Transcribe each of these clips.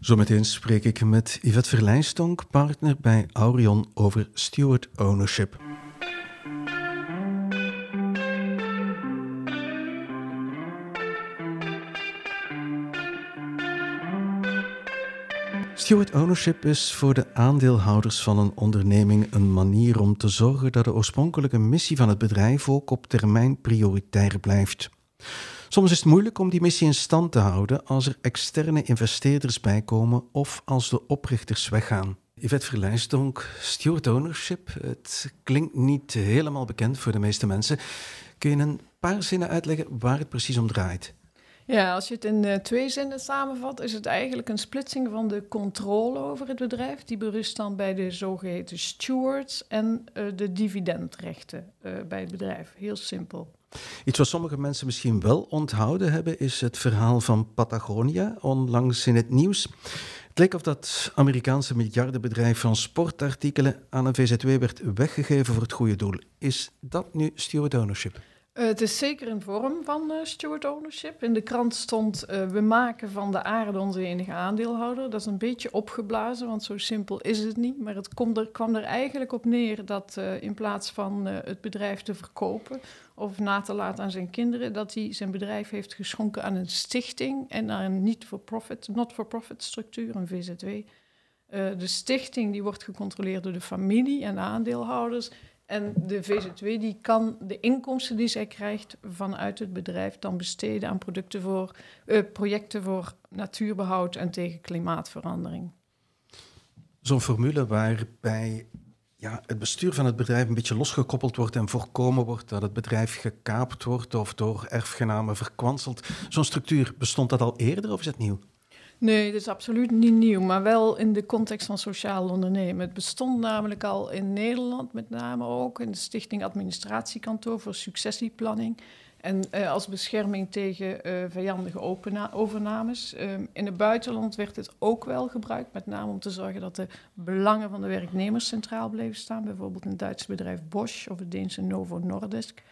Zometeen spreek ik met Yvette Verlijnstonk, partner bij Aurion, over steward ownership. Steward ownership is voor de aandeelhouders van een onderneming een manier om te zorgen dat de oorspronkelijke missie van het bedrijf ook op termijn prioritair blijft. Soms is het moeilijk om die missie in stand te houden als er externe investeerders bijkomen of als de oprichters weggaan. Yvette Verlijsdonk, steward ownership, het klinkt niet helemaal bekend voor de meeste mensen. Kun je een paar zinnen uitleggen waar het precies om draait? Ja, als je het in uh, twee zinnen samenvat, is het eigenlijk een splitsing van de controle over het bedrijf. Die berust dan bij de zogeheten stewards en uh, de dividendrechten uh, bij het bedrijf. Heel simpel. Iets wat sommige mensen misschien wel onthouden hebben, is het verhaal van Patagonia, onlangs in het nieuws. Het leek of dat Amerikaanse miljardenbedrijf van sportartikelen aan een VZW werd weggegeven voor het goede doel. Is dat nu steward ownership? Uh, het is zeker een vorm van uh, steward ownership. In de krant stond: uh, we maken van de aarde onze enige aandeelhouder. Dat is een beetje opgeblazen, want zo simpel is het niet. Maar het er, kwam er eigenlijk op neer dat in plaats van het bedrijf te verkopen of na te laten aan zijn kinderen, dat hij zijn bedrijf heeft geschonken aan een stichting en naar een niet-for-profit, not-for-profit structuur, een VZW. de stichting die wordt gecontroleerd door de familie en de aandeelhouders. En de VZW die kan de inkomsten die zij krijgt vanuit het bedrijf dan besteden aan producten voor, uh, projecten voor natuurbehoud en tegen klimaatverandering. Zo'n formule waarbij ja, het bestuur van het bedrijf een beetje losgekoppeld wordt en voorkomen wordt dat het bedrijf gekaapt wordt of door erfgenamen verkwanseld. Zo'n structuur, bestond dat al eerder of is het nieuw? Nee, dat is absoluut niet nieuw, maar wel in de context van sociaal ondernemen. Het bestond namelijk al in Nederland, met name ook in de Stichting Administratiekantoor voor Successieplanning. En uh, als bescherming tegen uh, vijandige overnames. Uh, in het buitenland werd het ook wel gebruikt, met name om te zorgen dat de belangen van de werknemers centraal bleven staan. Bijvoorbeeld het Duitse bedrijf Bosch of het Deense Novo Nordisk.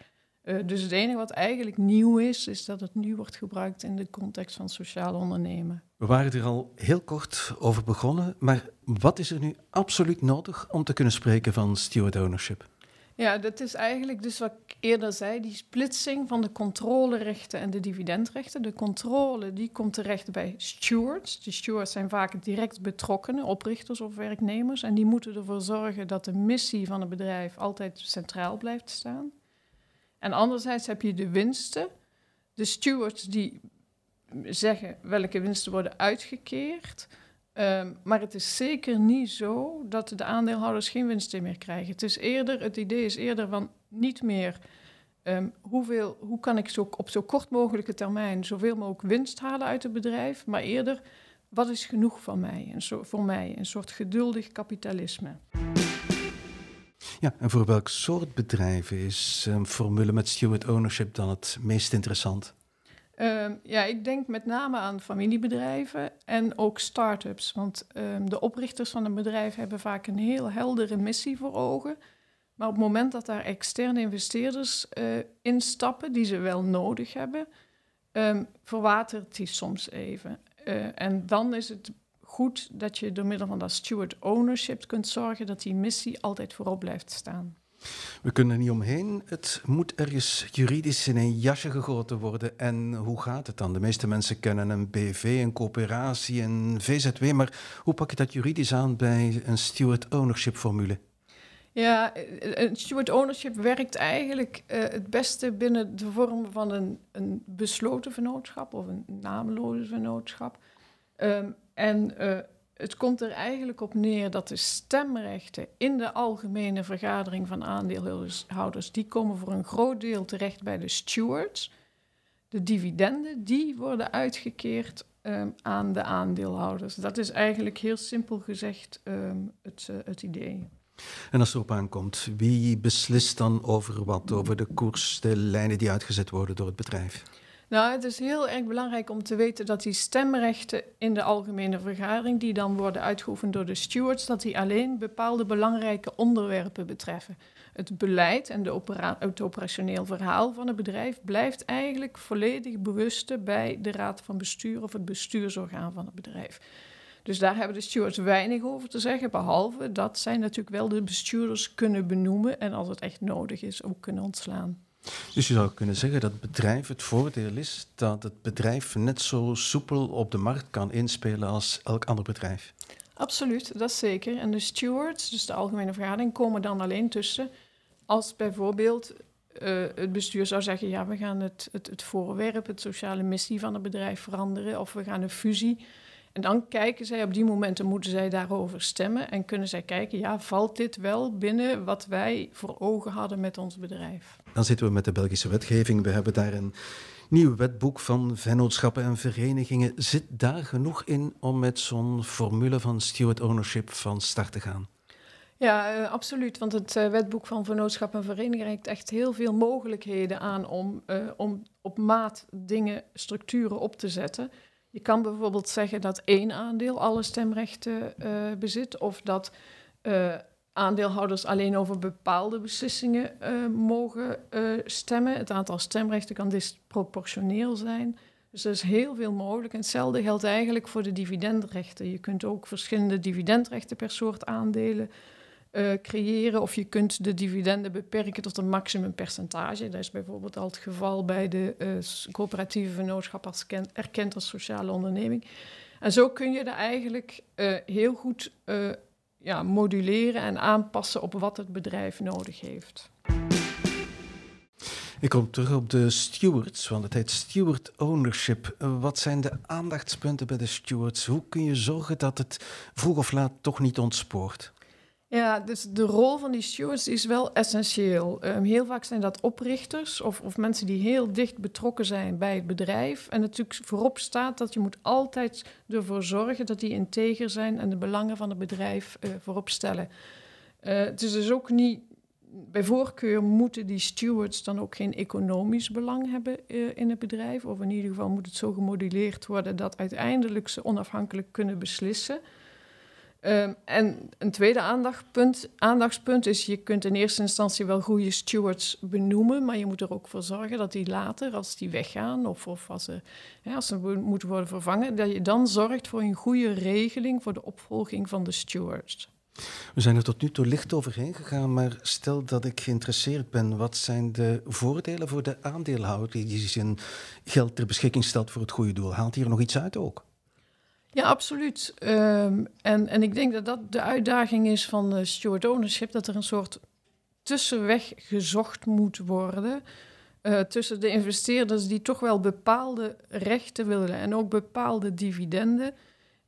Uh, dus het enige wat eigenlijk nieuw is, is dat het nu wordt gebruikt in de context van sociaal ondernemen. We waren er al heel kort over begonnen, maar wat is er nu absoluut nodig om te kunnen spreken van steward ownership? Ja, dat is eigenlijk dus wat ik eerder zei, die splitsing van de controlerechten en de dividendrechten. De controle die komt terecht bij stewards. De stewards zijn vaak direct betrokkenen, oprichters of werknemers. En die moeten ervoor zorgen dat de missie van het bedrijf altijd centraal blijft staan. En anderzijds heb je de winsten. De stewards die zeggen welke winsten worden uitgekeerd. Um, maar het is zeker niet zo dat de aandeelhouders geen winsten meer krijgen. Het, is eerder, het idee is eerder van niet meer um, hoeveel, hoe kan ik zo, op zo kort mogelijke termijn zoveel mogelijk winst halen uit het bedrijf, maar eerder wat is genoeg van mij, een soort, voor mij, een soort geduldig kapitalisme. Ja, en voor welk soort bedrijven is een formule met steward ownership dan het meest interessant? Um, ja, ik denk met name aan familiebedrijven en ook start-ups. Want um, de oprichters van een bedrijf hebben vaak een heel heldere missie voor ogen. Maar op het moment dat daar externe investeerders uh, instappen, die ze wel nodig hebben, verwatert die soms even. Uh, en dan is het goed dat je door middel van dat steward ownership kunt zorgen dat die missie altijd voorop blijft staan. We kunnen er niet omheen. Het moet ergens juridisch in een jasje gegoten worden. En hoe gaat het dan? De meeste mensen kennen een BV, een coöperatie, een VZW. Maar hoe pak je dat juridisch aan bij een steward ownership formule? Ja, een steward ownership werkt eigenlijk uh, het beste binnen de vorm van een, een besloten vennootschap of een nameloze vennootschap. Um, en uh, het komt er eigenlijk op neer dat de stemrechten in de algemene vergadering van aandeelhouders, die komen voor een groot deel terecht bij de stewards. De dividenden, die worden uitgekeerd um, aan de aandeelhouders. Dat is eigenlijk heel simpel gezegd um, het, uh, het idee. En als het erop aankomt, wie beslist dan over wat? Over de koers, de lijnen die uitgezet worden door het bedrijf? Nou, het is heel erg belangrijk om te weten dat die stemrechten in de algemene vergadering, die dan worden uitgeoefend door de stewards, dat die alleen bepaalde belangrijke onderwerpen betreffen. Het beleid en de het operationeel verhaal van het bedrijf blijft eigenlijk volledig bewust bij de raad van bestuur of het bestuursorgaan van het bedrijf. Dus daar hebben de stewards weinig over te zeggen, behalve dat zij natuurlijk wel de bestuurders kunnen benoemen en als het echt nodig is ook kunnen ontslaan. Dus je zou kunnen zeggen dat het bedrijf, het voordeel is dat het bedrijf net zo soepel op de markt kan inspelen als elk ander bedrijf. Absoluut, dat is zeker. En de stewards, dus de algemene vergadering, komen dan alleen tussen als bijvoorbeeld uh, het bestuur zou zeggen: ja, we gaan het, het, het voorwerp, het sociale missie van het bedrijf veranderen, of we gaan een fusie. En dan kijken zij op die momenten, moeten zij daarover stemmen en kunnen zij kijken, ja, valt dit wel binnen wat wij voor ogen hadden met ons bedrijf? Dan zitten we met de Belgische wetgeving. We hebben daar een nieuw wetboek van vennootschappen en verenigingen. Zit daar genoeg in om met zo'n formule van steward ownership van start te gaan? Ja, uh, absoluut. Want het uh, wetboek van vennootschap en vereniging reikt echt heel veel mogelijkheden aan om, uh, om op maat dingen, structuren op te zetten. Je kan bijvoorbeeld zeggen dat één aandeel alle stemrechten bezit, of dat aandeelhouders alleen over bepaalde beslissingen mogen stemmen. Het aantal stemrechten kan disproportioneel zijn. Dus er is heel veel mogelijk. En hetzelfde geldt eigenlijk voor de dividendrechten. Je kunt ook verschillende dividendrechten per soort aandelen uh, creëren. Of je kunt de dividenden beperken tot een maximumpercentage. Dat is bijvoorbeeld al het geval bij de uh, coöperatieve vennootschap als erkend als sociale onderneming. En zo kun je dat eigenlijk uh, heel goed ja, moduleren en aanpassen op wat het bedrijf nodig heeft. Ik kom terug op de stewards, want het heet steward ownership. Wat zijn de aandachtspunten bij de stewards? Hoe kun je zorgen dat het vroeg of laat toch niet ontspoort? Ja, dus de rol van die stewards is wel essentieel. Um, heel vaak zijn dat oprichters of, of mensen die heel dicht betrokken zijn bij het bedrijf. En natuurlijk voorop staat dat je moet altijd ervoor zorgen dat die integer zijn en de belangen van het bedrijf uh, voorop stellen. Uh, het is dus ook niet, bij voorkeur moeten die stewards dan ook geen economisch belang hebben uh, in het bedrijf. Of in ieder geval moet het zo gemoduleerd worden dat uiteindelijk ze onafhankelijk kunnen beslissen. Um, en een tweede aandachtspunt, aandachtspunt is, je kunt in eerste instantie wel goede stewards benoemen, maar je moet er ook voor zorgen dat die later, als die weggaan of, of als, ze, als ze moeten worden vervangen, dat je dan zorgt voor een goede regeling voor de opvolging van de stewards. We zijn er tot nu toe licht overheen gegaan, maar stel dat ik geïnteresseerd ben, wat zijn de voordelen voor de aandeelhouder die zijn geld ter beschikking stelt voor het goede doel? Haalt hier nog iets uit ook? Ja, absoluut. Um, en, en ik denk dat dat de uitdaging is van de steward ownership, dat er een soort tussenweg gezocht moet worden uh, tussen de investeerders die toch wel bepaalde rechten willen en ook bepaalde dividenden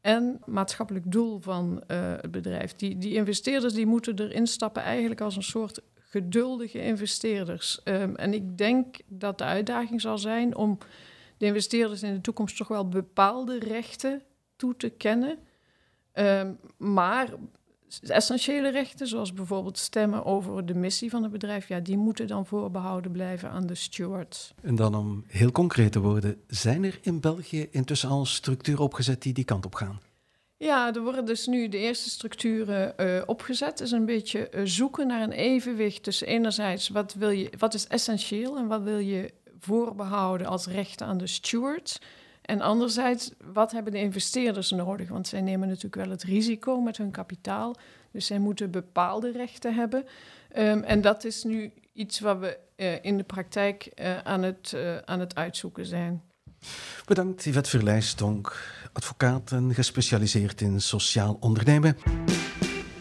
en maatschappelijk doel van uh, het bedrijf. Die, die investeerders die moeten erin stappen eigenlijk als een soort geduldige investeerders. Um, en ik denk dat de uitdaging zal zijn om de investeerders in de toekomst toch wel bepaalde rechten toe te kennen. Um, maar essentiële rechten, zoals bijvoorbeeld stemmen over de missie van het bedrijf, ja, die moeten dan voorbehouden blijven aan de stewards. En dan om heel concreet te worden, zijn er in België intussen al structuren opgezet die die kant op gaan? Ja, er worden dus nu de eerste structuren uh, opgezet. Het is een beetje uh, zoeken naar een evenwicht tussen enerzijds wat, wil je, wat is essentieel en wat wil je voorbehouden als rechten aan de stewards. En anderzijds, wat hebben de investeerders nodig? Want zij nemen natuurlijk wel het risico met hun kapitaal. Dus zij moeten bepaalde rechten hebben. Um, en dat is nu iets wat we uh, in de praktijk uh, aan, het, uh, aan het uitzoeken zijn. Bedankt, Yvette Verlijstonk, advocaat en gespecialiseerd in sociaal ondernemen.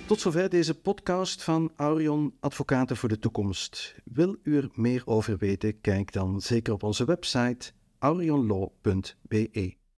Tot zover deze podcast van Aurion Advocaten voor de Toekomst. Wil u er meer over weten? Kijk dan zeker op onze website aurionlaw.be